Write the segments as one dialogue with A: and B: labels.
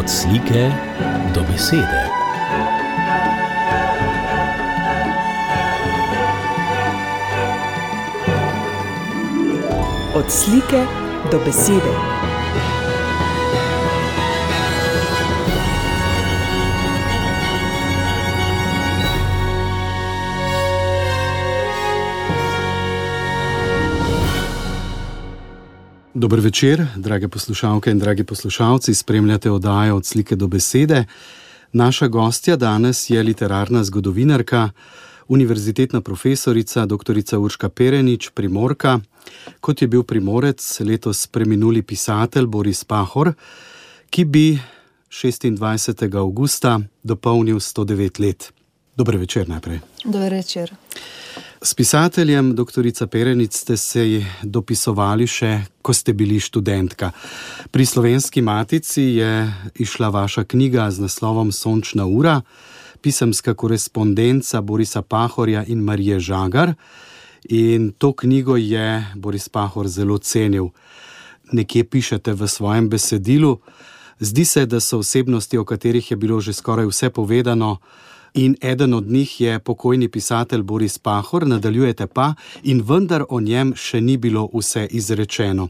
A: Od slike do besede.
B: Od slike do besede.
C: Dobro večer, drage poslušalke in dragi poslušalci. Spremljate oddajo od slike do besede. Naša gostja danes je literarna zgodovinarka, univerzitetna profesorica dr. Urška Perenič, primorka. Kot je bil primorec, letos preminuli pisatelj Boris Pahor, ki bi 26. augusta dopolnil 109 let. Dobro večer najprej.
D: Dobro večer.
C: S pisateljem, dr. Perenic, ste se dopisovali še, ko ste bili študentka. Pri slovenski matici je išla vaša knjiga z naslovom Sončna ura, pisemska korespondenca Borisa Pahorja in Marije Žagar. In to knjigo je Boris Pahor zelo cenil. Nekje pišete v svojem besedilu, zdi se, da so osebnosti, o katerih je bilo že skoraj vse povedano, in eden od njih je pokojni pisatelj Boris Pahor, nadaljujete pa, in vendar o njem še ni bilo vse izrečeno.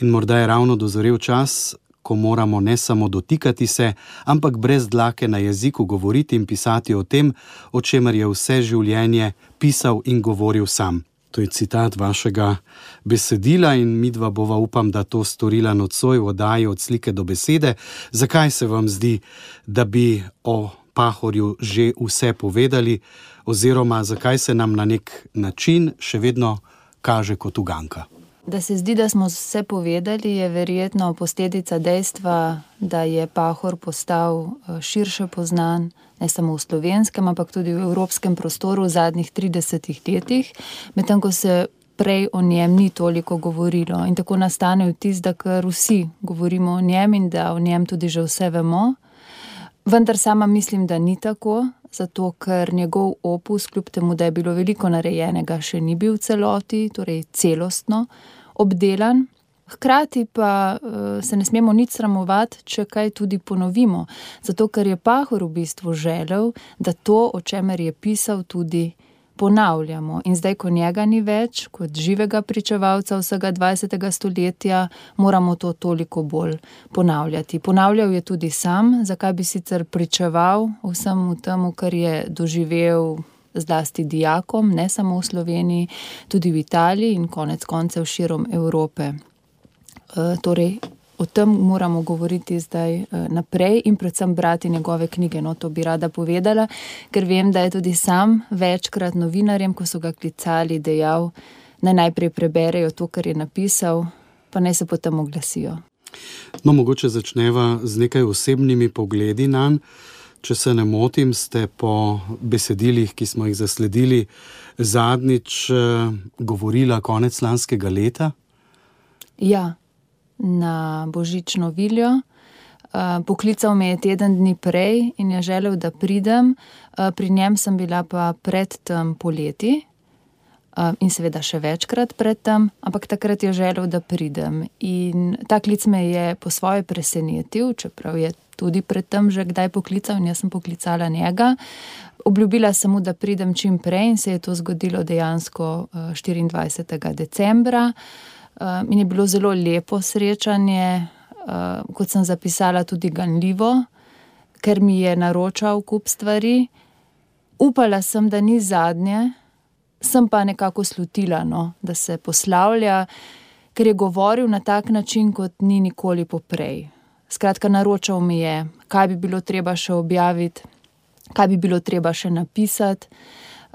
C: In morda je ravno dozorel čas, ko moramo ne samo dotikati se, ampak brez dlake na jeziku govoriti in pisati o tem, o čemer je vse življenje pisal in govoril sam. To je citat vašega besedila, in mi dva bova, upam, da to storila nocoj v oddaji od slike do besede. Zakaj se vam zdi, da bi o Pahorju že vse povedali, oziroma zakaj se nam na nek način še vedno kaže kot uganka.
D: Da se zdi, da smo vse povedali, je verjetno posledica dejstva, da je Pahor postal eh, širše poznan, ne samo v slovenskem, ampak tudi v evropskem prostoru v zadnjih 30 letih, medtem ko se prej o njem ni toliko govorilo. In tako nastane vtis, da kar vsi govorimo o njem in da o njem tudi že vse vemo. Vendar sama mislim, da ni tako, zato ker njegov opus, kljub temu, da je bilo veliko narejenega, še ni bil v celoti, torej celostno obdelan. Hkrati pa uh, se ne smemo nič sramovati, če kaj tudi ponovimo, zato ker je Pahor v bistvu želel, da to, o čemer je pisal, tudi ponavljamo. In zdaj, ko njega ni več kot živega pričevalca vsega 20. stoletja, moramo to toliko bolj ponavljati. Ponavljal je tudi sam, zakaj bi sicer pričeval vsemu temu, kar je doživel. Zlasti dijakom, ne samo v Sloveniji, tudi v Italiji in konec koncev širom Evrope. E, torej, o tem moramo govoriti zdaj eh, naprej in predvsem brati njegove knjige. No, to bi rada povedala, ker vem, da je tudi sam večkrat novinarjem, ko so ga klicali, dejal, da najprej preberejo to, kar je napisal, pa naj se potem oglasijo.
C: No, mogoče začneva z nekaj osebnimi pogledi na njega. Če se ne motim, ste po besedilih, ki smo jih zasledili, zadnjič eh, govorila konec lanskega leta?
D: Ja, na božično viljo. Uh, poklical me je teden dni prej in je želel, da pridem. Uh, pri njem sem bila pa predtem poleti uh, in seveda še večkrat predtem, ampak takrat je želel, da pridem. In ta klic me je po svoje presenetil, čeprav je tudi predtem že kdaj poklical in jaz sem poklicala njega. Obljubila sem mu, da pridem čim prej in se je to zgodilo dejansko uh, 24. decembra. Uh, in je bilo zelo lepo srečanje, uh, kot sem zapisala, tudi ganljivo, ker mi je naročal kup stvari. Upala sem, da ni zadnje, sem pa nekako slutila, no, da se poslavlja, ker je govoril na tak način, kot ni nikoli poprej. Skratka, naročal mi je, kaj bi bilo treba še objaviti, kaj bi bilo treba še napisati.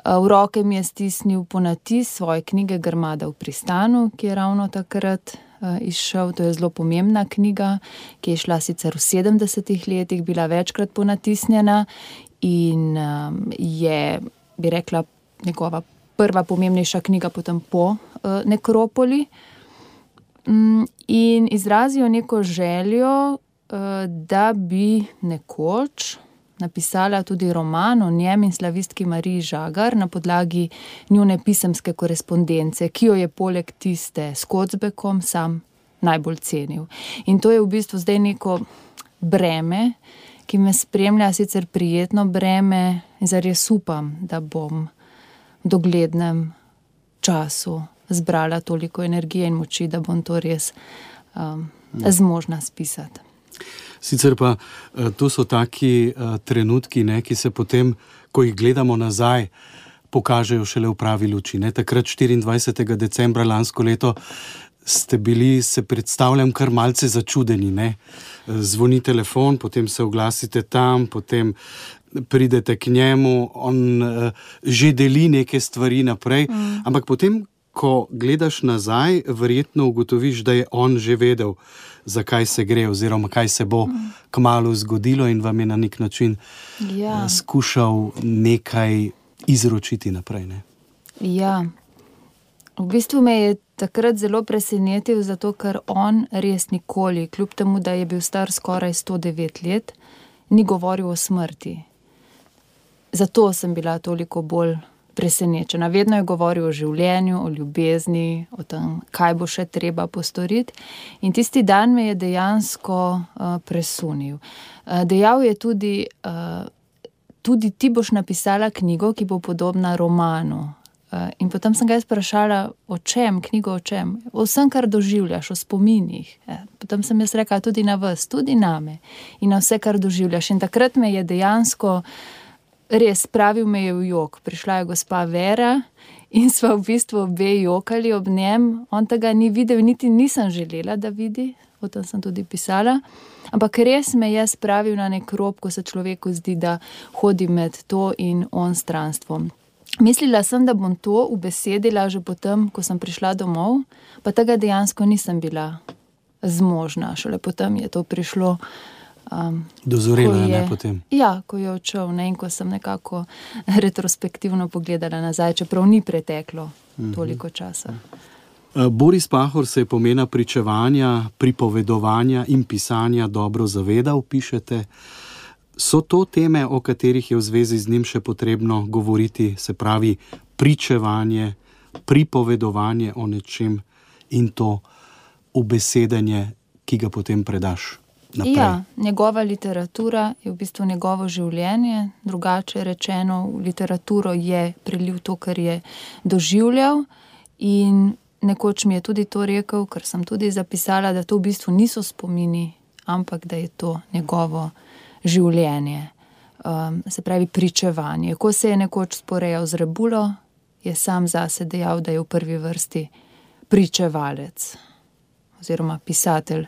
D: V roke mi je stisnil ponatis svoje knjige Grmada v pristanu, ki je ravno takrat izšel. To je zelo pomembna knjiga, ki je šla sicer v 70-ih letih, bila večkrat ponatisnjena in je, bi rekla, njegova prva pomembnejša knjiga potem po Nekropoli. Mm, in izrazijo neko željo, da bi nekoč napisala tudi roman o njem in slavistki Mariji Žagar na podlagi njune pisemske korespondence, ki jo je poleg tiste s Kocbekom sam najbolj cenil. In to je v bistvu zdaj neko breme, ki me spremlja, sicer prijetno breme, in zares upam, da bom v doglednem času zbrala toliko energije in moči, da bom to res um, zmožna spisati.
C: Sicer pa eh, to so taki uh, trenutki, ne, ki se potem, ko jih gledamo nazaj, pokažejo šele v pravi luči. Ne. Takrat, 24. decembra lansko leto, ste bili, se predstavljam, kar malce začudeni. Ne. Zvoni telefon, potem se oglasite tam, potem pridete k njemu, on uh, že deli neke stvari naprej. Mm. Ampak potem, ko gledaš nazaj, verjetno ugotoviš, da je on že vedel, zakaj se gre, oziroma kaj se bo kmalo zgodilo, in vam je na nek način ja. uh, skušal nekaj izročiti naprej. Ne?
D: Ja. V bistvu me je takrat zelo presenetil, zato ker on res nikoli, kljub temu, da je bil star skoraj 109 let, ni govoril o smrti. Zato sem bila toliko bolj presenečena. Vedno je govoril o življenju, o ljubezni, o tem, kaj bo še treba postoriti. In tisti dan me je dejansko uh, presunil. Uh, dejal je tudi, uh, tudi ti boš napisala knjigo, ki bo podobna romanu. Uh, in potem sem ga sprašala, o čem, knjigo o čem, o vsem, kar doživljaš, o spominih. Eh, potem sem jaz rekla, tudi na vas, tudi na me in na vse, kar doživljaš. In takrat me je dejansko uh, res spravil me je v jog. Prišla je gospa Vera in smo v bistvu obe jokali ob njem. On tega ni videl, niti nisem želela, da vidi, o tem sem tudi pisala. Ampak res me je spravil na nek rob, ko se človeku zdi, da hodi med to in on stranstvom. Mislila sem, da bom to ubesedila že potem, ko sem prišla domov, pa tega dejansko nisem bila zmožna. Šele potem je to prišlo.
C: Um, Dozorela je ne potem.
D: Ja, ko je odšel ne, in ko sem nekako retrospektivno pogledala nazaj, čeprav ni preteklo uh mhm. -huh. toliko časa.
C: Uh, Boris Pahor se je pomena pričevanja, pripovedovanja in pisanja dobro zavedal, pišete. So to teme, o katerih je v zvezi z njim še potrebno govoriti, se pravi pričevanje, pripovedovanje o nečem in to ubesedenje, ki ga potem predaš.
D: Ja, njegova literatura je v bistvu njegovo življenje, drugače rečeno, v literaturo je prelil to, kar je doživljal. In nekoč mi je tudi to rekel, ker sem tudi zapisala, da to v bistvu niso spomini, ampak da je to njegovo življenje. Um, se pravi, pričevanje. Ko se je nekoč sporejal z rebulo, je sam zase dejal, da je v prvi vrsti pričevalec oziroma pisatelj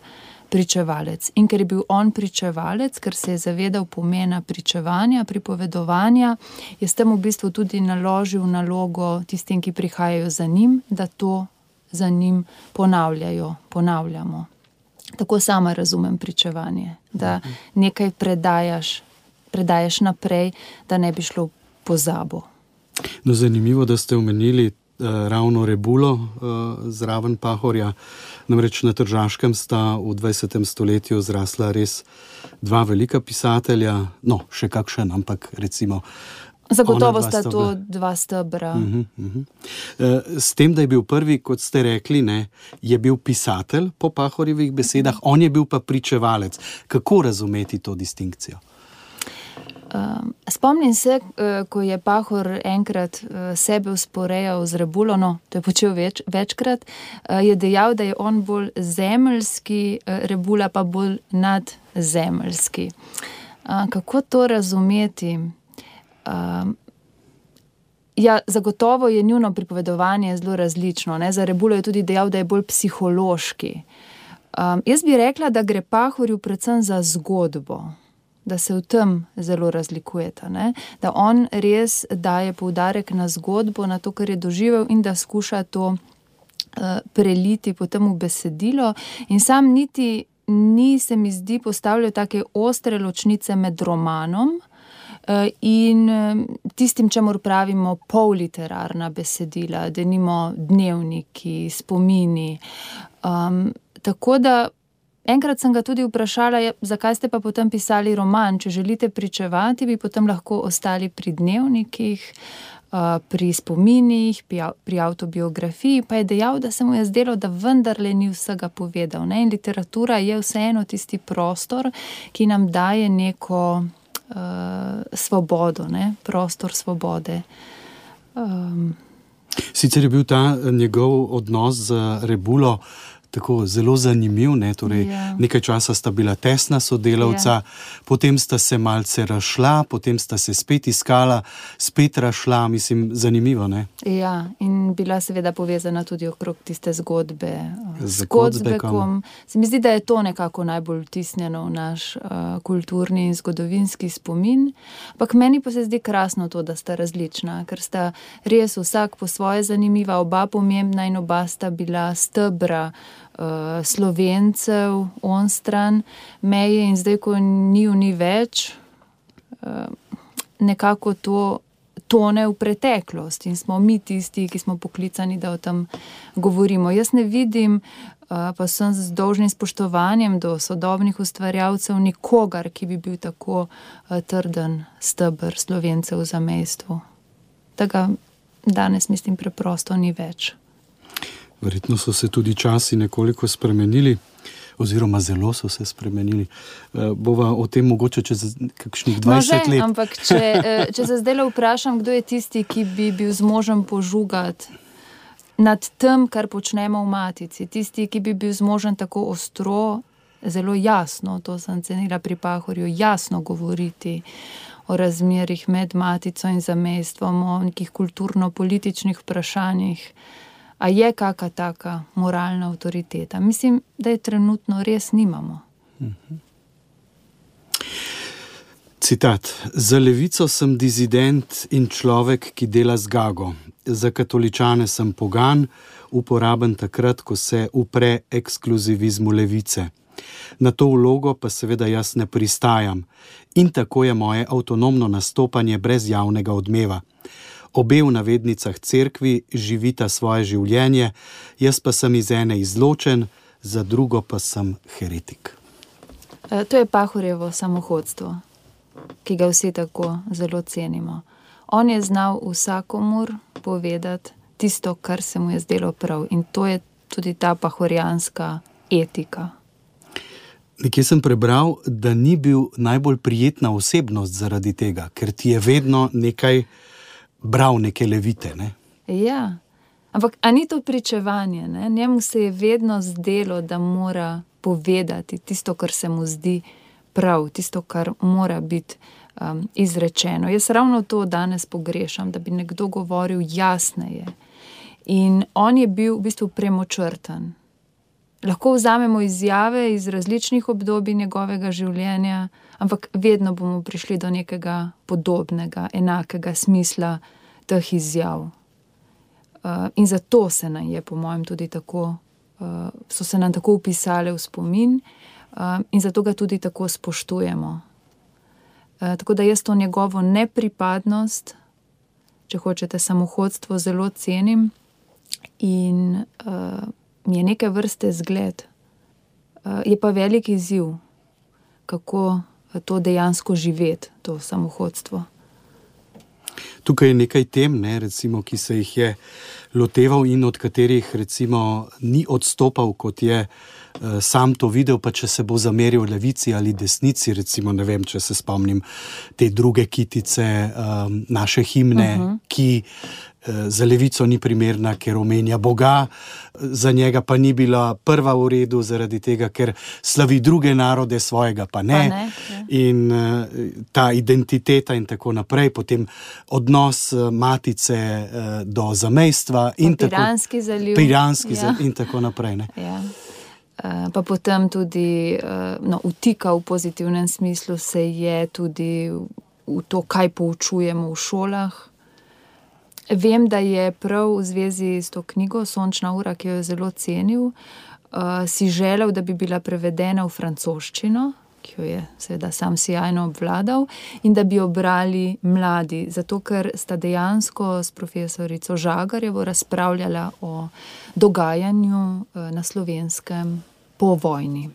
D: pričevalec. In ker je bil on pričevalec, ker se je zavedal pomena pričevanja, pripovedovanja, je s tem v bistvu tudi naložil nalogo tistim, ki prihajajo za njim, da to za njim ponavljajo, ponavljamo. Tako sama razumem pričevanje, da nekaj predajaš, predajaš naprej, da ne bi šlo pozabo.
C: No, zanimivo, da ste omenili ravno Rebulo uh, zraven Pahorja. Namreč na Tržaškem sta v 20. stoletju zrasla res dva velika pisatelja, no, še kakšen, ampak recimo.
D: Zagotovo sta to dva stebra. Uh -huh, uh
C: -huh. S tem, da je bil prvi, kot ste rekli, ne, je bil pisatelj po Pahorjevih besedah, on je bil pa pričevalec. Kako razumeti to distinkcijo?
D: Um, spomnim se, uh, ko je Pahor enkrat uh, sebe usporejal z Rebulo, no, to je počel več, večkrat, je dejal, da je on bolj zemeljski, Rebula pa bolj nadzemeljski. Kako to razumeti? Uh, ja, zagotovo je njuno pripovedovanje zelo različno. Ne? Za Rebulo je tudi dejal, da je bolj psihološki. Um, jaz bi rekla, da gre Pahorju predvsem za zgodbo da se v tem zelo razlikujeta. Ne? Da on res daje poudarek na zgodbo, na to, kar je doživel, in da skuša to uh, preliti potem v besedilo. In sam niti ni, se mi zdi, postavljal tako ostre ločnice med romanom. Eh, in eh, tistim, čemu pravimo polliterarna besedila, da nimamo dnevniki, spomini. Um, tako da Enkrat sem ga tudi vprašala, zakaj ste pa potem pisali roman. Če želite pričevati, bi potem lahko ostali pri dnevnikih. pri spominih, pri autobiografiji, pa je dejal, da se mu je zdelo, da vendarle ni vsega povedal. Ne? In literatura je vseeno tisti prostor, ki nam daje neko uh, svobodo, ne? prostor svobode. Um,
C: Sicer je bil ta njegov odnos z Rebulo tako zelo zanimiv. Ne? Torej, ja. Nekaj časa sta bila tesna sodelavca, ja. potem sta se malce rašla, potem sta se spet iskala, spet rašla, mislim, zanimivo. Ne?
D: Ja, in bila seveda povezana tudi okrog tiste zgodbe z Kodzbekom. Se mi zdi, da je to nekako najbolj vtisnjeno v naš uh, kulturni in zgodovinski spomin. Ampak meni pa se zdi krasno to, da sta različna, ker sta res vsak po svoje zanimiva, oba pomembna in oba sta bila stebra uh, slovencev, on stran meje, in zdaj, ko ni v ni več, uh, nekako to tone v preteklost in smo mi tisti, ki smo poklicani, da o tem govorimo. Jaz ne vidim. Uh, pa sem z dolžnim spoštovanjem do sodobnih ustvarjalcev, nikogar, ki bi bil tako trden stebr slovencev za mestvo. Tega danes, mislim, preprosto ni več.
C: Verjetno so se tudi časi nekoliko spremenili, oziroma zelo so se spremenili. Eh, bova o tem mogoče čez kakšnih 20 no, že, let.
D: Ampak, če, eh, če se zdaj le vprašam, kdo je tisti, ki bi bil zmožen požugati nad tem, kar počnemo v matici, tisti, ki bi bil zmožen tako ostro, zelo jasno, to sem cenila pri Pahorju, jasno govoriti. O razmerih med matico in zamestvom, o nekih kulturno-političnih vprašanjih. A je kakšna taka moralna avtoriteta? Mislim, da je trenutno res nimamo.
C: Citat: Za levico sem dizident in človek, ki dela z gago. Za katoličane sem pogan, uporaben takrat, ko se upre ekskluzivizmu levice. Na to vlogo pa seveda jaz ne pristajam in tako je moje avtonomno nastopanje brez javnega odmeva obe v navednicah cerkvi živita svoje življenje, jaz pa sem iz ene izločen, za drugo pa sem heretik.
D: E, to je Pahorjevo samohodstvo, ki ga vsi tako zelo cenimo. On je znal vsakomur povedati tisto, kar se mu je zdelo prav, in to je tudi ta pahorjanska etika.
C: Nekje sem prebral, da ni bil najbolj prijetna osebnost zaradi tega, ker ti je vedno nekaj bral neke levite. Ne?
D: Ja, ampak ni to pričevanje. Ne? Njemu se je vedno zdelo, da mora povedati tisto, kar se mu zdi prav, tisto, kar mora biti um, izrečeno. Jaz ravno to danes pogrešam, da bi nekdo govoril jasneje. In on je bil v bistvu premočrten. Lahko vzamemo izjave iz različnih obdobij njegovega življenja, ampak vedno bomo prišli do nekega podobnega, enakega smisla teh izjav. Uh, in zato se nam je, po mojem, tudi tako, uh, so se nam tako upisale v spomin, uh, in zato ga tudi tako spoštujemo. Uh, tako da jaz to njegovo nepripadnost, če hočete, samohodstvo, zelo cenim in uh, je neke vrste zgled. Uh, je pa velik izziv, kako to dejansko živeti, to samohodstvo.
C: Tukaj je nekaj tem, ne, recimo, ki se jih je loteval in od katerih recimo, ni odstopal, kot je uh, sam to videl. Pa če se bo zameril levici ali desnici, recimo, ne vem, če se spomnim te druge kitice, um, naše himne, uh mhm. -huh. ki za levico ni primerna, ker omenja Boga, za njega pa ni bila prva v redu, zaradi tega, ker slavi druge narode, svojega pa ne. Pa ne ja. in uh, ta identiteta in tako naprej, potem odnos matice do zamejstva in tako
D: naprej.
C: Piranski ja. zaliv in tako naprej.
D: Ja. Pa potem tudi no, vtika v pozitivnem smislu, se je tudi v to, kaj poučujemo v šolah. Vem, da je prav v zvezi s to knjigo Sončna ura, ki jo je zelo cenil, uh, si želel, da bi bila prevedena v francoščino, ki jo je seveda sam sjajno obvladal, in da bi jo brali mladi, zato ker sta dejansko s profesorico Žagarjevo razpravljala o dogajanju uh, na slovenskem po vojni.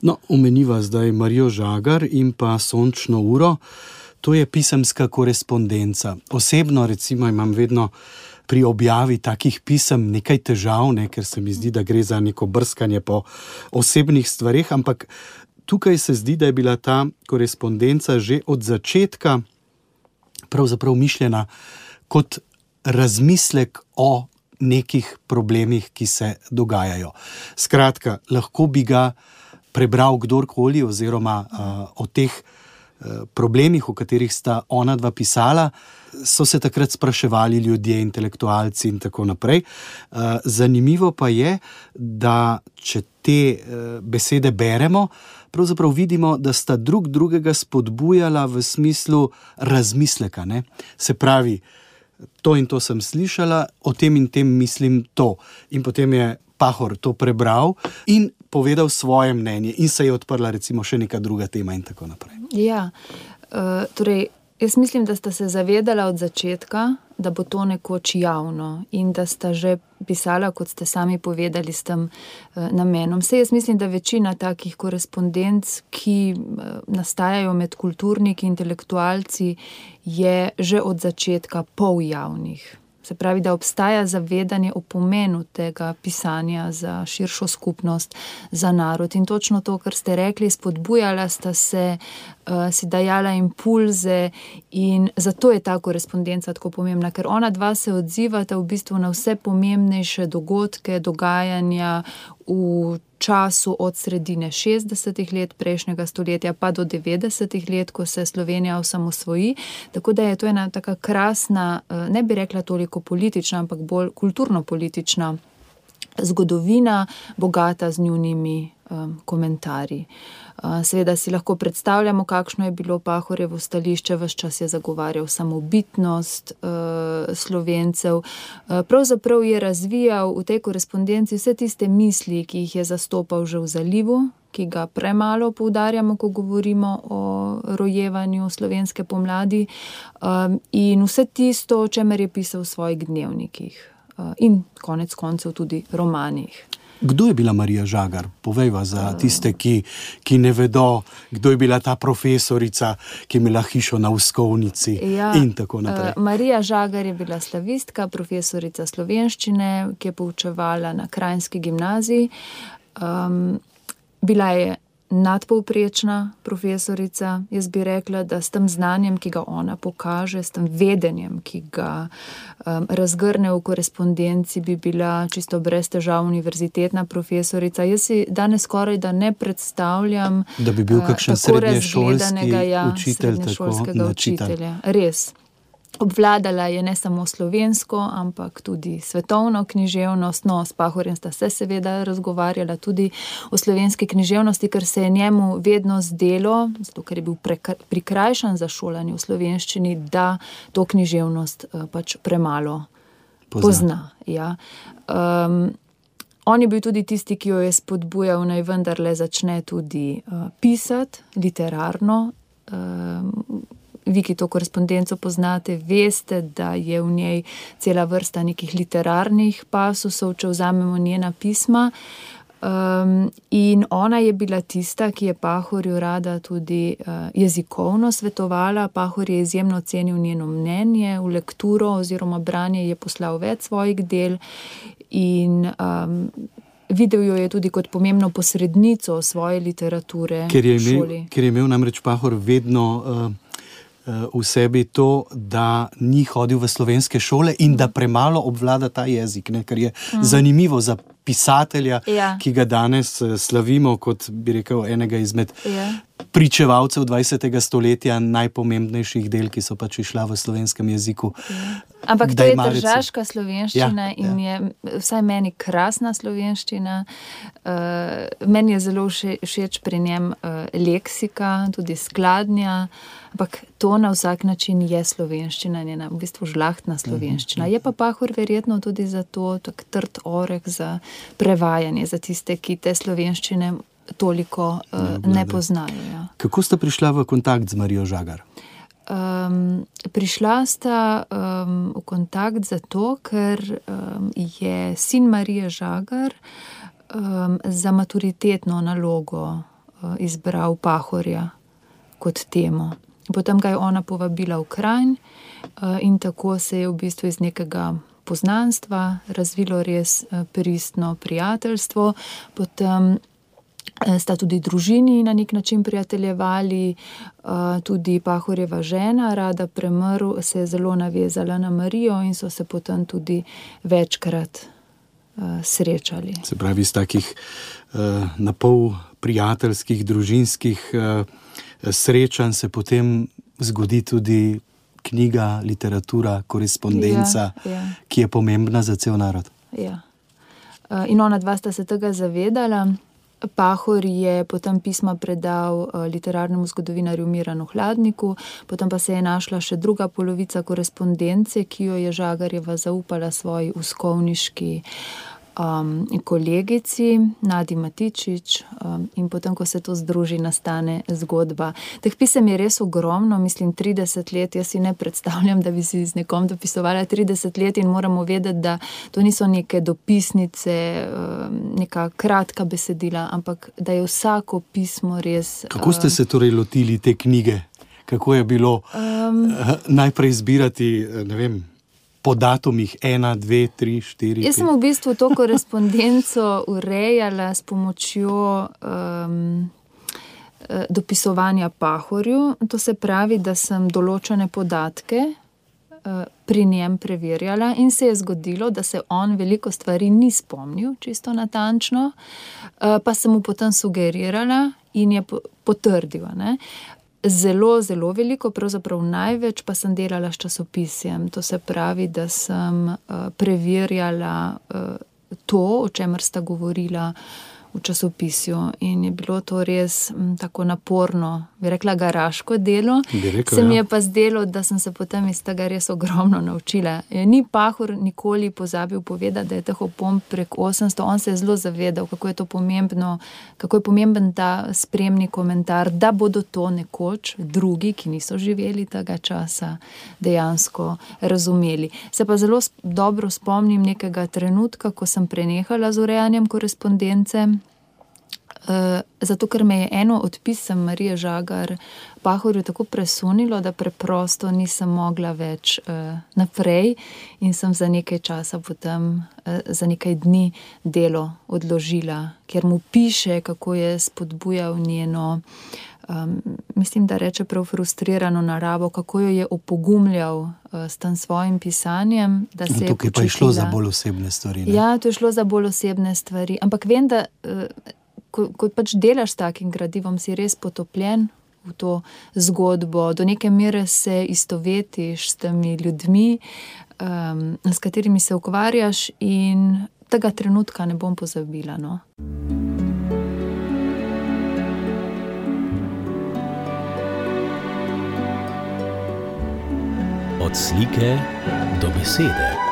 C: No, omeniva zdaj Marijo Žagar in pa Sončno uro. To je pisemska korespondenca. Osebno, recimo, imam vedno pri objavi takih pisem nekaj težav, ne, ker se mi zdi, da gre za neko brskanje po osebnih stvarih, ampak tukaj se zdi, da je bila ta korespondenca že od začetka pravzaprav mišljena kot razmislek o nekih problemih, ki se dogajajo. Skratka, lahko bi ga prebral kdorkoli, oziroma uh, o teh uh, problemih, o katerih sta ona dva pisala, so se takrat spraševali ljudje, intelektualci in tako naprej. Uh, zanimivo pa je, da če te uh, besede beremo, pravzaprav vidimo, da sta drug drugega spodbujala v smislu razmisleka. Ne? Se pravi, to in to sem slišala, o tem in tem mislim to. In potem je Pahor to prebral in povedal svoje mnenje, in se je odprla, recimo, še neka druga tema, in tako naprej.
D: Ja, uh, torej, jaz mislim, da sta se zavedala od začetka, da bo to nekoč javno in da sta že pisala, kot ste sami povedali, s tem uh, namenom. Vse jaz mislim, da večina takih korespondenc, ki uh, nastajajo med kulturniki in intelektualci, je že od začetka pol javnih. Se pravi, da obstaja zavedanje o pomenu tega pisanja za širšo skupnost, za narod. In točno to, kar ste rekli, spodbujala sta se, uh, si dajala impulze, in zato je ta korespondenca tako pomembna, ker ona dva se odzivata v bistvu na vse pomembnejše dogodke, dogajanja v času od sredine 60-ih let prejšnjega stoletja pa do 90-ih let, ko se Slovenija osamosvoji. Tako da je to ena tako krasna, eh, ne bi rekla toliko politična, ampak bolj kulturno-politična zgodovina, bogata z njunimi um, komentarji. Uh, seveda si lahko predstavljamo, kakšno je bilo Pahorjevo stališče, vse čas je zagovarjal samobitnost uh, slovencev. Uh, pravzaprav je razvijal v tej korespondenci vse tiste misli, ki jih je zastopal že v zalivu, ki ga premalo poudarjamo, ko govorimo o rojevanju slovenske pomladi, um, in vse tisto, o čemer je pisal v svojih dnevnikih. In konec koncev tudi romanih.
C: Kdo je bila Marija Žagar? Povejva za tiste, ki, ki ne vedo, kdo je bila ta profesorica, ki je imela hišo na Uskovnici.
D: Ja,
C: in tako naprej.
D: Marija Žagar je bila slavistka, profesorica slovenščine, ki je poučevala na Krajinski gimnaziji. Um, bila je nadpovprečna profesorica. Jaz bi rekla, da s tem znanjem, ki ga ona pokaže, s tem vedenjem, ki ga um, razgrne v korespondenci, bi bila čisto brez težav univerzitetna profesorica. Jaz si danes skoraj da ne predstavljam,
C: da bi bil kakšen uh, srednješolski
D: ja,
C: učitelj,
D: srednješolskega učitelja. Res. Obvladala je ne samo slovensko, ampak tudi svetovno književnost. No, s Pahorjem sta se seveda razgovarjala tudi o slovenski književnosti, ker se je njemu vedno zdelo, zato ker je bil prikrajšan za šolanje v slovenščini, da to književnost uh, pač premalo pozna. pozna ja. um, on je bil tudi tisti, ki jo je spodbujal, naj vendarle začne tudi uh, pisati literarno. Um, vi, ki to korespondenco poznate, veste, da je v njej cela vrsta nekih literarnih pasusov, če vzamemo njena pisma. Um, in ona je bila tista, ki je Pahorju rada tudi uh, jezikovno svetovala. Pahor je izjemno cenil njeno mnenje, v lekturo oziroma branje je poslal več svojih del in um, videl jo je tudi kot pomembno posrednico svoje literature.
C: Ker je imel, ker je imel namreč Pahor vedno. Uh, v sebi to, da ni hodil v slovenske šole in da premalo obvlada ta jezik, ne, kar je mm. zanimivo za pisatelja, ja. ki ga danes eh, slavimo kot bi rekel enega izmed ja. Pričevalcev 20. stoletja, najpomembnejših del, ki so pač išla v slovenskem jeziku.
D: Ampak to je državska slovenščina ja, in ja. je vsaj meni krasna slovenščina. Uh, meni je zelo všeč pri njem uh, leksika, tudi skladnja. Ampak to na vsak način je slovenščina, njena v bistvu žlahtna slovenščina. Je pa pahor verjetno tudi za to, tako trd orek za prevajanje, za tiste, ki te slovenščine toliko uh, ne, ne poznajo. Ja.
C: Kako ste prišla v kontakt z Marijo Žagar?
D: Um, prišla sta um, v kontakt zato, ker um, je sin Marije Žagar um, za maturitetno nalogo uh, izbral Pahorja kot temo. potem ga je ona povabila v Krajn uh, in tako se je v bistvu iz nekega poznanstva razvilo res uh, pristno prijateljstvo. Potem sta tudi družini na nek način prijateljevali, uh, tudi Pahorjeva žena, rada premrl, se je zelo navezala na Marijo in so se potem tudi večkrat uh, srečali.
C: Se pravi, iz takih uh, napol prijateljskih, družinskih srečanj se potem zgodi tudi knjiga, literatura, korespondenca, ja, ja. ki je pomembna za cel narod.
D: Ja. In ona dva sta se tega zavedala. Pahor je potem pisma predal uh, literarnemu zgodovinarju Miranu Hladniku, potem pa se je našla še druga polovica korespondence, ki jo je Žagarjeva zaupala svoji uskovniški um, kolegici Nadi Matičič, um, in potem, ko se to združi, nastane zgodba. Teh pisem je res ogromno, mislim, 30 let. Jaz si ne predstavljam, da bi si z nekom dopisovala 30 let in moramo vedeti, da to niso neke dopisnice, um, neka kratka besedila, ampak da je vsako pismo res.
C: Kako ste se torej lotili te knjige? Kako je bilo um, najprej izbirati, ne vem, po datumih 1, 2, 3, 4.
D: Jaz sem v bistvu to korespondenco urejala s pomočjo um, dopisovanja Pahorju. To se pravi, da sem določene podatke uh, pri njem preverjala in se je zgodilo, da se on veliko stvari ni spomnil čisto natančno, uh, pa sem mu potem sugerirala in je potrdil. Ne? Zelo, zelo veliko, pravzaprav največ pa sem delala s časopisjem. To se pravi, da sem uh, preverjala uh, to, o čemer sta govorila v časopisju. In je bilo to res m, tako naporno, bi rekla, garaško delo.
C: Rekel,
D: se mi
C: ja.
D: je pa zdelo, da sem se potem iz tega res ogromno naučila. Ni Pahor nikoli pozabil povedati, da je teh opomb prek 800. On se je zelo zavedal, kako je to pomembno, kako je pomemben ta spremni komentar, da bodo to nekoč drugi, ki niso živeli tega časa, dejansko razumeli. Se pa zelo dobro spomnim nekega trenutka, ko sem prenehala z urejanjem korespondence. Eh, zato, ker me je eno od pisem Marije Žagar Pahorju tako presunilo, da preprosto nisem mogla več uh, naprej in sem za nekaj časa, potem uh, za nekaj dni delo odložila, ker mu piše, kako je spodbujal njeno. Um, mislim, da reče prav frustrirano naravo, kako jo je opogumljal uh, s tem svojim pisanjem.
C: Tukaj pa je šlo za bolj osebne stvari. Ne?
D: Ja, to je šlo za bolj osebne stvari. Ampak vem, da uh, ko, ko pač delaš s takim gradivom, si res potopljen v to zgodbo, do neke mere se istovetiš s temi ljudmi, um, s katerimi se ukvarjaš, in tega trenutka ne bom pozabila. No.
A: Od slike do besede.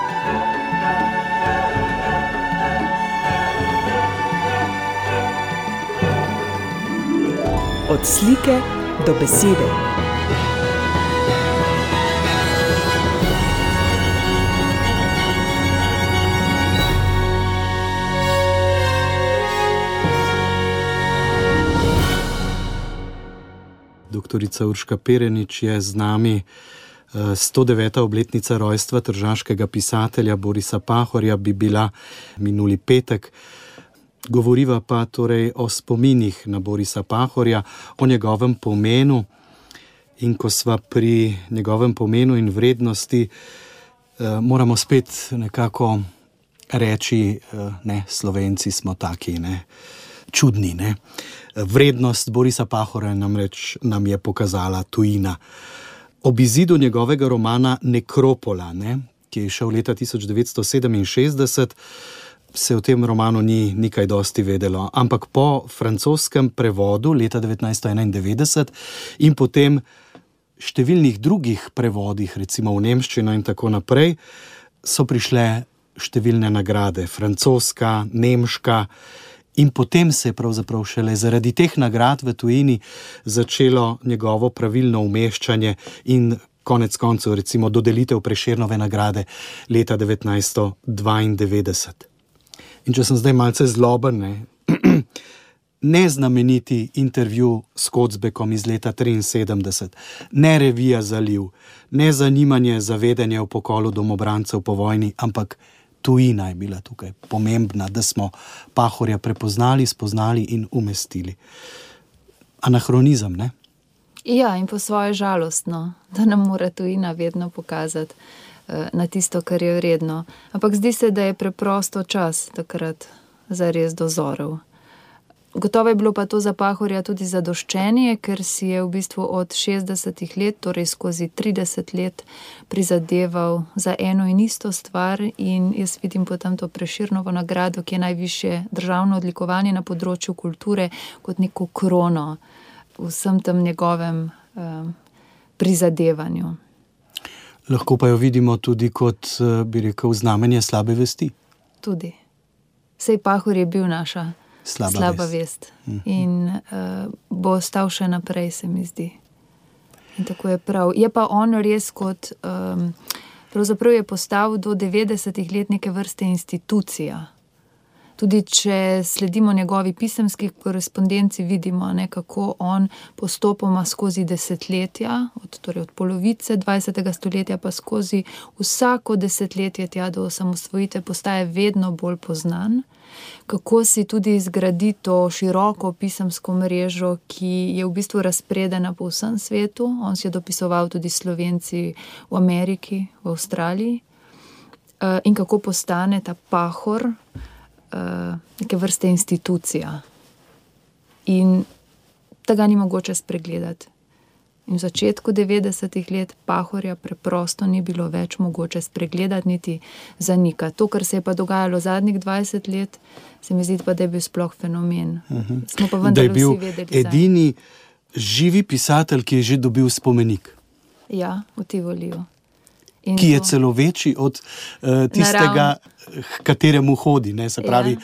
B: Od slike do besede.
C: Doktorica Urška Perenič je z nami. 109. obletnica rojstva tržaškega pisatelja Borisa Pahorja bi bila minuli petek govoriva pa torej o spominih na Borisa Pahorja, o njegovem pomenu. In ko smo pri njegovem pomenu in vrednosti, eh, moramo spet nekako reči, da eh, Slovenci smo taki, ne, čudni. Ne. Vrednost Borisa Pahora namreč nam je pokazala tujina. Ob izidu njegovega romana Nekropola, ne, ki je šel leta 1967 se v tem romanu ni nekaj dosti vedelo, ampak po francoskem prevodu leta 1991 in potem številnih drugih prevodih, recimo v Nemščino in tako naprej, so prišle številne nagrade, francoska, nemška. In potem se je pravzaprav šele zaradi teh nagrad v tujini začelo njegovo pravilno umeščanje in konec koncev, recimo, dodelitev preširnove nagrade leta 1992. In če sem zdaj malce zloben, ne, neznameniti intervju s Kocbekom iz leta 1973, ne revija Zaliv, ne zanimanje za vedenje o pokolu domobrancev po vojni, ampak tujina je bila tukaj pomembna, da smo Pahorja prepoznali, spoznali in umestili. Anahronizem, ne?
D: Ja, in po svoje žalostno, da nam mora tujina vedno pokazati na tisto, kar je vredno. Ampak zdi se, da je preprosto čas takrat za res dozorov. Gotovo je bilo pa to za Pahorja tudi zadoščenje, ker si je v bistvu od 60 let, torej skozi 30 let, prizadeval za eno in isto stvar. In jaz vidim potem to preširnovo nagrado, ki je najviše državno odlikovanje na področju kulture, kot neko krono vsem tem njegovem um, prizadevanju.
C: Lahko pa jo vidimo tudi kot, eh, bi rekel, znamenje slabe vesti.
D: Tudi. Sej Pahor je bil naša
C: slaba,
D: slaba vest. vest. Mhm. In uh, bo ostal še naprej, se mi zdi. In tako je prav. Je pa on res kot. Um, pravzaprav je postal do 90-ih let neke vrste institucija. Tudi če sledimo njegovi pisemski korespondenci, vidimo, ne, kako on postopoma skozi desetletja, od, torej od polovice 20. stoletja pa skozi vsako desetletje tja do osamosvojitve, postaje vedno bolj poznan. Kako si tudi zgradi to široko pisemsko mrežo, ki je v bistvu razpredena po vsem svetu. On si je dopisoval tudi Slovenci v Ameriki, v Avstraliji. Eh, in kako postane ta pahor, uh, neke vrste institucija. In tega ni mogoče spregledati. In v začetku 90-ih let Pahorja preprosto ni bilo več mogoče spregledati, niti zanikati. To, kar se je pa dogajalo zadnjih 20 let, se mi zdi, pa, da je bil sploh fenomen. Uh
C: mhm. -huh. Smo pa vendar vsi vedeli. Edini živi pisatelj, ki je že dobil spomenik.
D: Ja, v Tivoliju.
C: Ki je celo večji od uh, tistega. Naravn kateremu hodi, ne, se pravi, ja.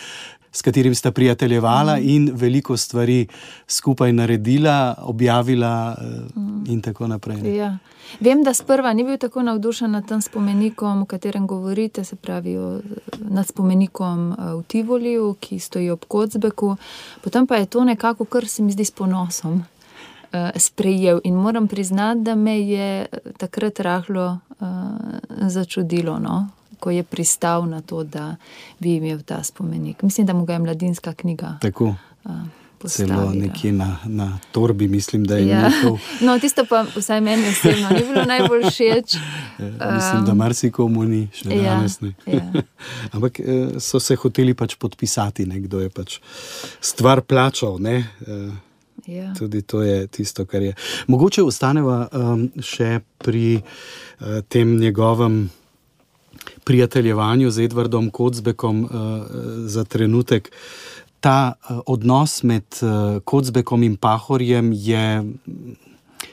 C: s katerim sta prijateljevala mm. in veliko stvari skupaj naredila, objavila mm. in tako naprej.
D: Ja. Vem, da sprva ni bil tako navdušen nad tem spomenikom, o katerem govorite, se pravi, o, nad spomenikom eh, v Tivoliju, ki stoji ob Kocbeku. Potem pa je to nekako, kar se mi zdi s ponosom. Uh, sprejel in moram priznati, da me je takrat rahlo uh, začudilo, no? ko je pristal na to, da bi imel ta spomenik. Mislim, da mu ga je mladinska knjiga.
C: Tako. Celo nekje na, na torbi, mislim, da je
D: ja. njihov. No, tisto pa vsaj meni osebno ni bilo najbolj všeč.
C: Ja, mislim, da marsikomu ni, še ja, danes ne. Ja. Ampak eh, so se hoteli pač podpisati, nekdo je pač stvar plačal. Ne? Ja. Tudi to je tisto, kar je. Mogoče ostaneva um, še pri uh, tem njegovem prijateljevanju z Edvardom Kocbekom uh, za trenutek. Ta uh, odnos med uh, Kocbekom in Pahorjem je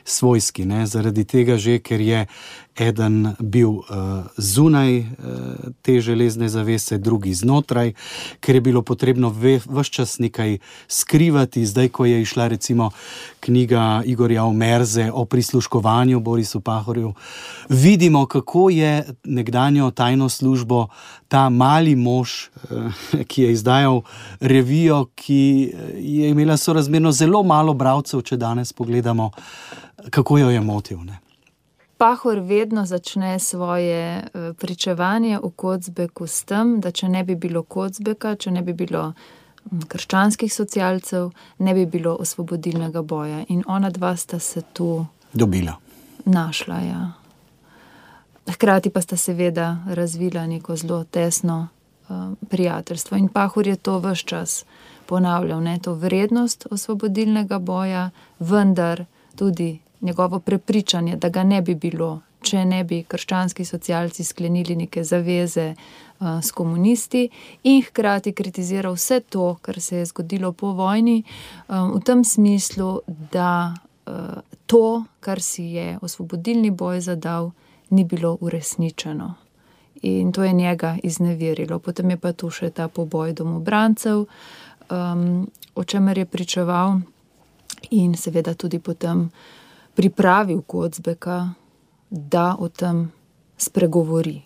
C: svojski, ne? zaradi tega, že, ker je eden bil uh, zunaj uh, te železne zavese, drugi znotraj, ker je bilo potrebno vse čas nekaj skrivati. Zdaj, ko je išla recimo knjiga Igorja Omerze o prisluškovanju Borisu Pahorju, vidimo, kako je nekdanjo tajno službo ta mali mož, uh, ki je izdajal revijo, ki je imela sorazmerno zelo malo bralcev, če danes pogledamo, kako jo je motil. Ne?
D: Pahor vedno začne svoje eh, pričevanje v Kocbeku s tem, da če ne bi bilo Kocbeka, če ne bi bilo hm, krščanskih socialcev, ne bi bilo osvobodilnega boja. In ona dva sta se tu
C: dobila.
D: Našla, ja. Hkrati pa sta seveda razvila neko zelo tesno uh, prijateljstvo. In Pahor je to vse čas ponavljal, ne to vrednost osvobodilnega boja, vendar tudi njegovo prepričanje, da ga ne bi bilo, če ne bi krščanski socialci sklenili neke zaveze uh, s komunisti, in hkrati kritiziral vse to, kar se je zgodilo po vojni, um, v tem smislu, da uh, to, kar si je osvobodilni boj zadal, ni bilo uresničeno. In to je njega izneverilo. Potem je pa tu še ta poboj domobrancev, um, o čemer je pričeval, in seveda tudi potem pripravil Kocbeka, da o tem spregovori.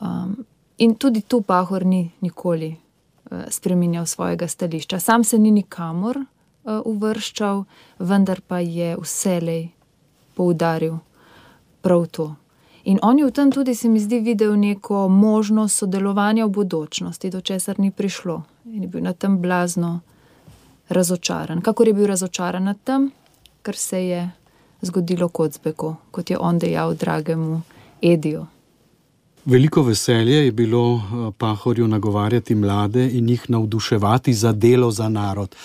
D: Um, in tudi tu Pahor ni nikoli spremenjal svojega stališča. Sam se ni nikamor uvrščal, vendar pa je vselej poudaril prav to. In on je v tem tudi, se mi zdi, videl neko možnost sodelovanja v bodočnosti, do česar ni prišlo. In je bil na tem blazno razočaran. Kakor je bil razočaran nad tem, kar se je zgodilo kot zbeko, kot je on dejal dragemu Ediju.
C: Veliko veselje je bilo eh, Pahorju nagovarjati mlade in jih navduševati za delo za narod.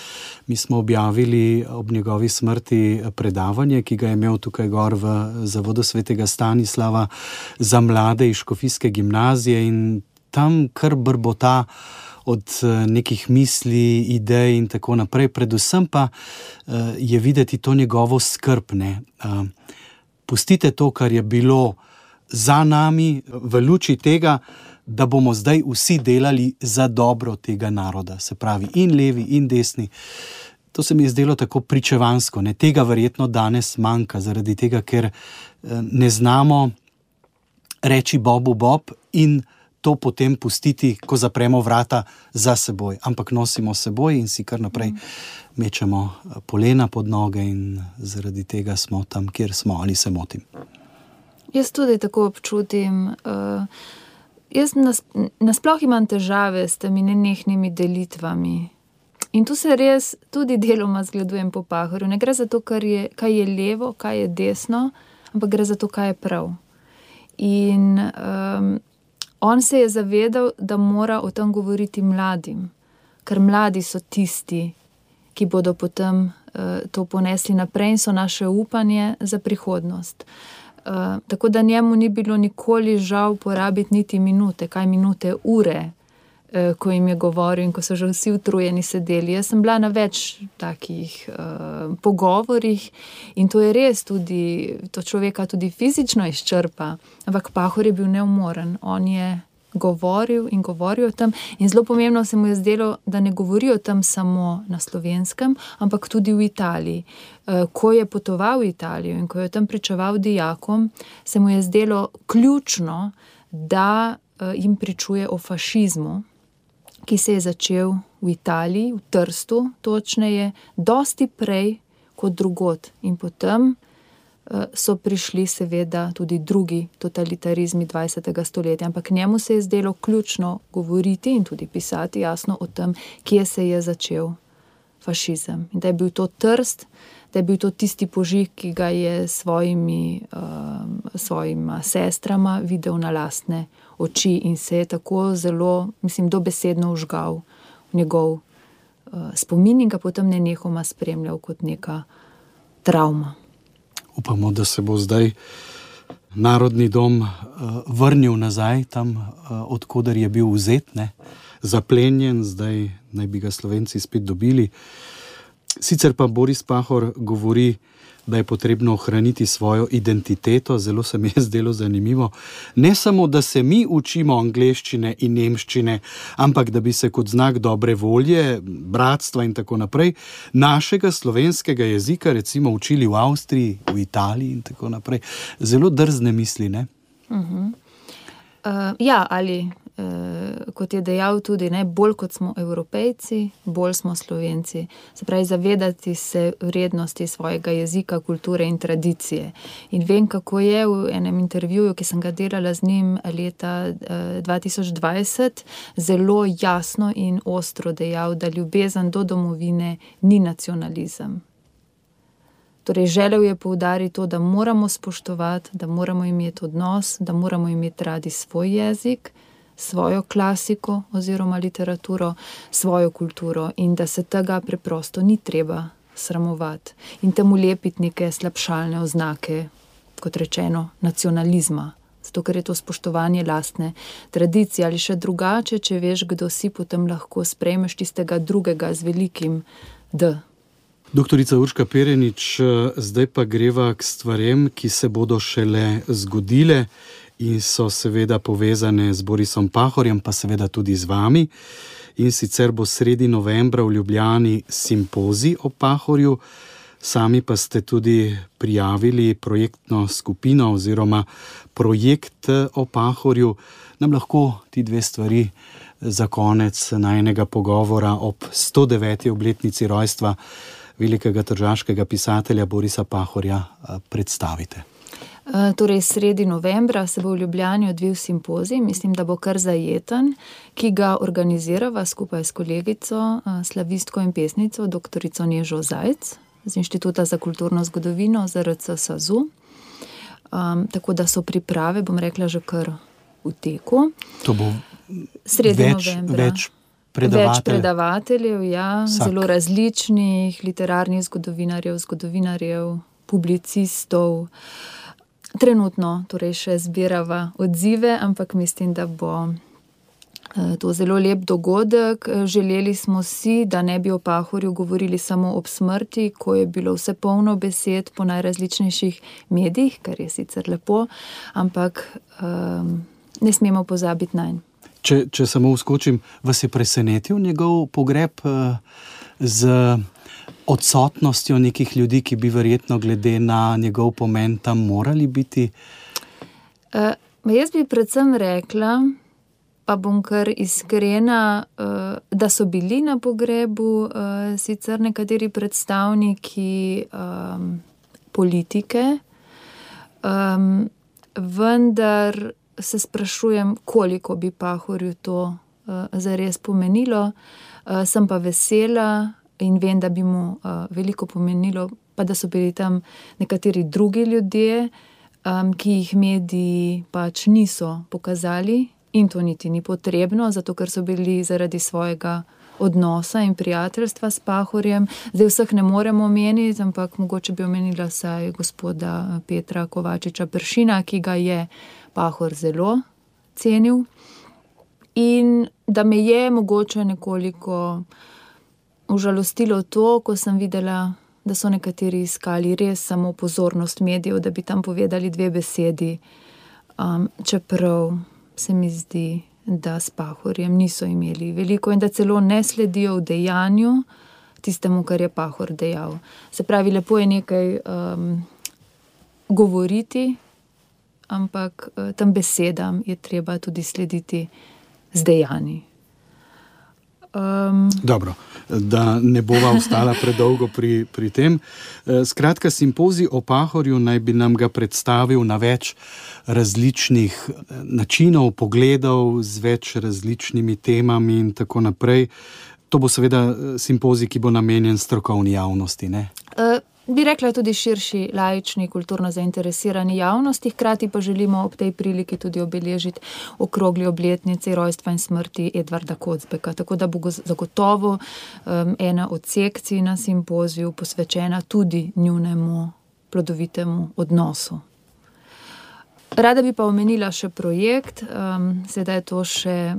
C: Mi smo objavili ob njegovi smrti predavanje, ki ga je imel tukaj gor v Zavodu svetega Stanislava za mlade iz Škofijske gimnazije in tam kar brbota od eh, nekih misli, idej in tako naprej. Predvsem pa eh, je videti to njegovo skrbne. Pustite to, kar je bilo za nami, v luči tega, da bomo zdaj vsi delali za dobro tega naroda, se pravi, in levi, in desni. To se mi je zdelo tako pričevansko, ne tega verjetno danes manjka, zaradi tega, ker eh, ne znamo reči Bobu Bob in to potem pustiti, ko zapremo vrata za seboj, ampak nosimo seboj in si kar naprej mečemo eh, polena pod noge, in zaradi tega smo tam, kjer smo, ali se motim.
D: Jaz tudi tako občutim. Uh, jaz nasploh imam težave s temi nenehnimi delitvami. In tu se res tudi deloma zgledujem po pahorju. Ne gre za to, je, kaj je levo, kaj je desno, ampak gre za to, kaj je prav. In um, on se je zavedal, da mora o tem govoriti mladim, ker mladi so tisti, ki bodo potem uh, to ponesli naprej in so naše upanje za prihodnost. Uh, tako da njemu ni bilo nikoli žal porabiti niti minute, kaj minute, ure, uh, ko jim je govoril in ko so že vsi utrujeni sedeli. Jaz sem bila na več takih uh, pogovorih in to je res tudi, to človeka tudi fizično izčrpa, ampak Pahor je bil neumoren. On je govoril in govoril o tem. In zelo pomembno se mu je zdelo, da ne govori o tem samo na slovenskem, ampak tudi v Italiji. Eh, ko je potoval v Italijo in ko je tam pričeval dijakom, se mu je zdelo ključno, da eh, jim pričuje o fašizmu, ki se je začel v Italiji, v Trstu, točneje, dosti prej kot drugot. In potem Eh, so prišli, seveda, tudi drugi totalitarizmi 20. stoletja. Ampak njemu se je zdelo ključno govoriti in tudi pisati jasno o tem, kje se je začel fašizem. In da je bil to trst, da je bil to tisti požig, ki ga je s svojimi, um, svojima sestrama videl na lastne oči in se je tako zelo, mislim, dobesedno užgal v njegov uh, spomin in ga potem ne nehoma spremljal kot neka travma
C: upamo, da se bo zdaj narodni dom uh, vrnil nazaj tam, uh, odkuder je bil vzet, ne? zaplenjen, zdaj naj bi ga slovenci spet dobili. Sicer pa Boris Pahor govori, da je potrebno ohraniti svojo identiteto, zelo se mi je zdelo zanimivo. Ne samo, da se mi učimo angleščine in nemščine, ampak da bi se kot znak dobre volje, bratstva in tako naprej, našega slovenskega jezika, recimo, učili v Avstriji, v Italiji in tako naprej. Zelo drzne misli. Uh
D: -huh. uh, ja, ali kot je dejal, tudi ne, bolj kot smo evropejci, bolj smo slovenci. Se pravi, zavedati se vrednosti svojega jezika, kulture in tradicije. In vem, kako je v enem intervjuju, ki sem ga delala z njim leta 2020, eh, zelo jasno in ostro dejal, da ljubezen do domovine ni nacionalizem. Torej, želel je poudariti to, da moramo spoštovati, da moramo imeti odnos, da moramo imeti radi svoj jezik svojo klasiko oziroma literaturo, svojo kulturo in da se tega preprosto ni treba sramovati in temu lepiti neke slabšalne oznake, kot rečeno, nacionalizma. Zato, ker je to spoštovanje lastne tradicije ali še drugače, če veš, kdo si, potem lahko sprejmeš tistega drugega z velikim D.
C: Doktorica Urška Perenič, zdaj pa greva k stvarem, ki se bodo šele zgodile in so seveda povezane z Borisom Pahorjem, pa seveda tudi z vami. In sicer bo sredi novembra v Ljubljani simpozij o Pahorju, sami pa ste tudi prijavili projektno skupino oziroma projekt o Pahorju. Nam lahko ti dve stvari za konec najnega pogovora ob 109. obletnici rojstva velikega tržaškega pisatelja Borisa Pahorja predstavite.
D: Torej, sredi novembra se bo v Ljubljani odvil simpozij, mislim, da bo kar zajeten, ki ga organizirava skupaj s kolegico, slavistko in pesnico, dr. Nežo Zajc z Inštituta za kulturno zgodovino ZRC SAZU. Um, tako da so priprave, bom rekla, že kar v teku.
C: To bo
D: sredi
C: več,
D: novembra.
C: več predavateljev.
D: Več predavateljev, ja,
C: Vsak.
D: zelo različnih, literarnih zgodovinarjev, zgodovinarjev, publicistov. Trenutno torej še zbirava odzive, ampak mislim, da bo eh, to zelo lep dogodek. Želeli smo si, da ne bi o Pahorju govorili samo ob smrti, ko je bilo vse polno besed po najrazličnejših medijih, kar je sicer lepo, ampak um, ne smemo pozabiti na njega.
C: Če, če samo uskočim, vas je presenetil njegov pogreb eh, z odsotnostjo nekih ljudi, ki bi verjetno glede na njegov pomen tam morali biti?
D: Uh, jaz bi predvsem rekla, pa bom kar iskrena, uh, da so bili na pogrebu uh, sicer nekateri predstavniki um, politike, um, vendar se sprašujem, koliko bi Pahorju to uh, zares pomenilo. Uh, sem pa vesela in vem, da bi mu uh, veliko pomenilo, pa da so bili tam nekateri drugi ljudje, um, ki jih mediji pač niso pokazali, in to niti ni potrebno, zato ker so bili zaradi svojega odnosa in prijateljstva s Pahorjem. Zdaj vseh ne moremo omeniti, ampak mogoče bi omenila vsaj gospoda Petra Kovačiča Pršina, ki ga je Pahor zelo cenil. In da me je mogoče nekoliko užalostilo to, ko sem videla, da so nekateri iskali res samo pozornost medijev, da bi tam povedali dve besedi, um, čeprav se mi zdi, da s Pahorjem niso imeli veliko in da celo ne sledijo v dejanju tistemu, kar je Pahor dejal. Se pravi, lepo je nekaj um, govoriti, ampak uh, tem besedam je treba tudi slediti z dejanji. Um,
C: Dobro, da ne bova ostala predolgo pri, pri tem. Eh, Skratka, simpozij o Pahorju naj bi nam ga predstavil na več različnih eh, načinov, pogledov, z več različnimi temami in tako naprej. To bo seveda eh, simpozij, ki bo namenjen strokovni javnosti. Ne?
D: uh, bi rekla tudi širši, laični, kulturno zainteresirani javnosti, hkrati pa želimo ob tej priliki tudi obeležiti okrogli obletnici rojstva in smrti Edvarda Kocbeka. Tako da bo go- zagotovo um, ena od sekcij na simpoziju posvečena tudi njunemu plodovitemu odnosu. Rada bi pa omenila še projekt, um, sedaj je to še.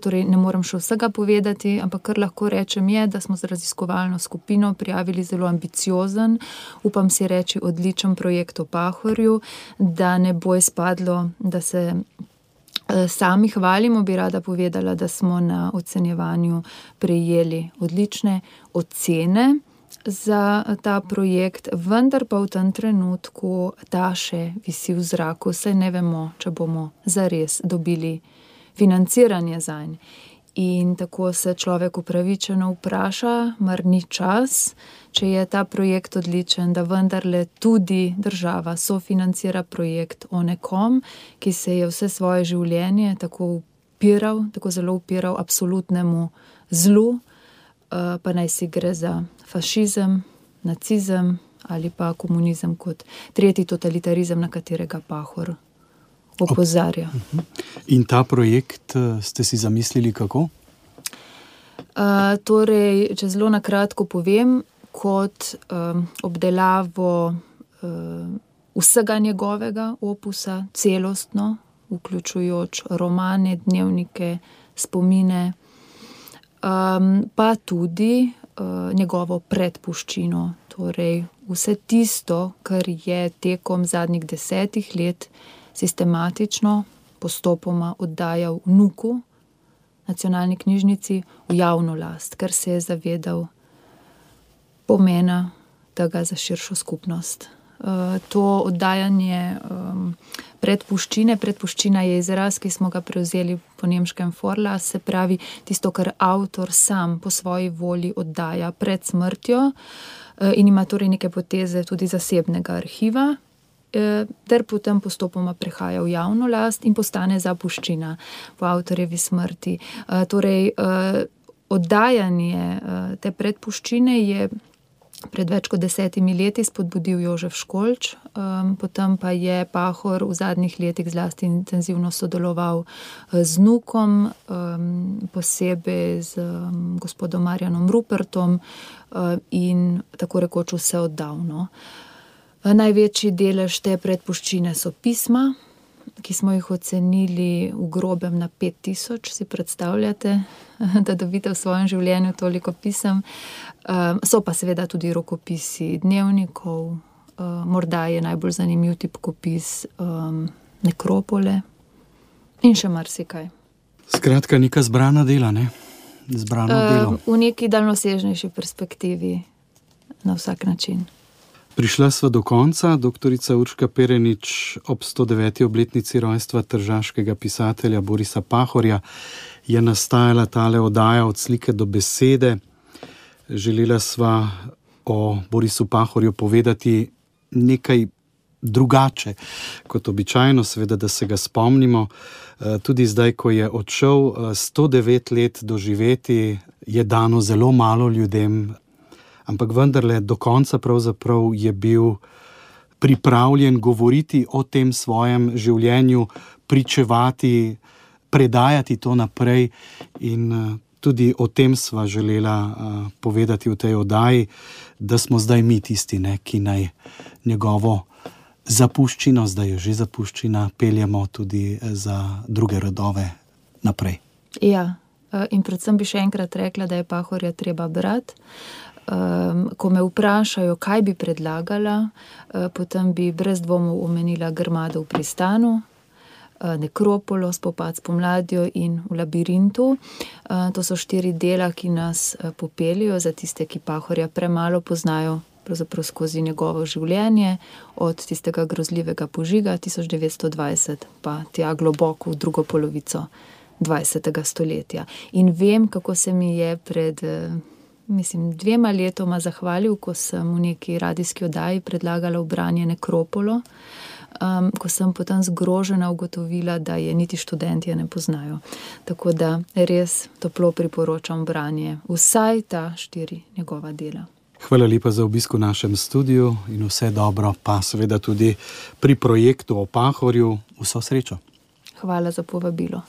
D: Torej, ne morem še vsega povedati, ampak kar lahko rečem, je, da smo z raziskovalno skupino prijavili zelo ambiciozen, upam si reči, odličen projekt o Pahorju, da ne bo izpadlo, da se eh, sami hvalimo. Bi rada povedala, da smo na ocenjevanju prejeli odlične ocene za ta projekt, vendar pa v tem trenutku ta še visi v zraku, saj ne vemo, če bomo zares dobili financiranje za njega. In tako se človek upravičeno vpraša, mar ni čas, če je ta projekt odličen, da vendarle tudi država sofinancira projekt o nekom, ki se je vse svoje življenje tako upiral, tako zelo upiral absolutnemu zlu, eh, pa naj si gre za fašizem, nacizem ali pa komunizem kot tretji totalitarizem, na katerega Pahor opozarja.
C: In ta projekt eh, ste si zamislili kako?
D: Uh, torej, če zelo na kratko povem, kot um, obdelavo uh, vsega njegovega opusa, celostno, vključujoč romane, dnevnike, spomine, um, pa tudi uh, njegovo predpuščino, torej vse tisto, kar je tekom zadnjih desetih let sistematično, postopoma oddajal vnuku nacionalni knjižnici v javno last, ker se je zavedal pomena tega za širšo skupnost. Uh, to oddajanje um, predpuščine, predpuščina je izraz, ki smo ga prevzeli po nemškem Forla, se pravi tisto, kar avtor sam po svoji volji oddaja pred smrtjo uh, in ima torej neke poteze tudi zasebnega arhiva, ter potem postopoma prehaja v javno last in postane zapuščina po avtorjevi smrti. Uh, torej, uh, oddajanje uh, te predpuščine je pred več kot desetimi leti spodbudil Jožef Školč, um, potem pa je Pahor v zadnjih letih zlasti intenzivno sodeloval eh, z Nukom, um, posebej z um, gospodom Marjanom Rupertom um, in tako rekoč vse oddavno. Največji delež te predpuščine so pisma, ki smo jih ocenili v grobem na 5000, si predstavljate, da dobite v svojem življenju toliko pisem. Um, so pa seveda tudi rokopisi dnevnikov, um, morda je najbolj zanimiv tipkopis um, nekropole in še marsikaj.
C: Skratka, neka zbrana dela, ne? Zbrano delo.
D: Um, v neki daljnosežnejši perspektivi, na vsak način.
C: Prišla sva do konca, doktorica Urška Perenič ob 109. obletnici rojstva tržaškega pisatelja Borisa Pahorja je nastajala tale oddaja od slike do besede. Želela sva o Borisu Pahorju povedati nekaj drugače kot običajno, seveda, da se ga spomnimo. Tudi zdaj, ko je odšel 109 let doživeti, je dano zelo malo ljudem, ampak vendarle do konca je bil pripravljen govoriti o tem svojem življenju, pričevati, predajati to naprej. In tudi o tem sva želela povedati v tej oddaji, da smo zdaj mi tisti, ne, ki naj njegovo zapuščino, zdaj je že zapuščina, peljemo tudi za druge rodove naprej.
D: Ja, in predvsem bi še enkrat rekla, da je Pahorja treba brati um, ko me vprašajo, kaj bi predlagala, uh, potem bi brez dvomov omenila Grmado v pristanu. Nekropolo, spopad s pomladjo in v labirintu. To so štiri dela, ki nas popeljajo za tiste, ki pahorja premalo poznajo, pravzaprav skozi njegovo življenje, od tistega grozljivega požiga 1920 pa tja globoko v drugo polovico 20. stoletja. In vem, kako se mi je pred mislim, dvema letoma zahvalil, ko sem v neki radijski oddaji predlagala branje Nekropolo, um, ko sem potem zgrožena ugotovila, da je niti študenti ne poznajo. Tako da res toplo priporočam branje vsaj ta štiri njegova dela.
C: Hvala lepa za obisk v našem studiu in vse dobro, pa seveda tudi pri projektu o Pahorju. Vso srečo.
D: Hvala za povabilo.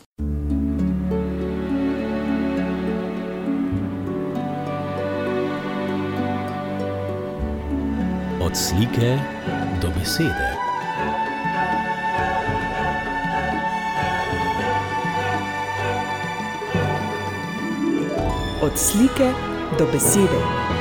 A: Od slike do besede.
B: Od slike do besede.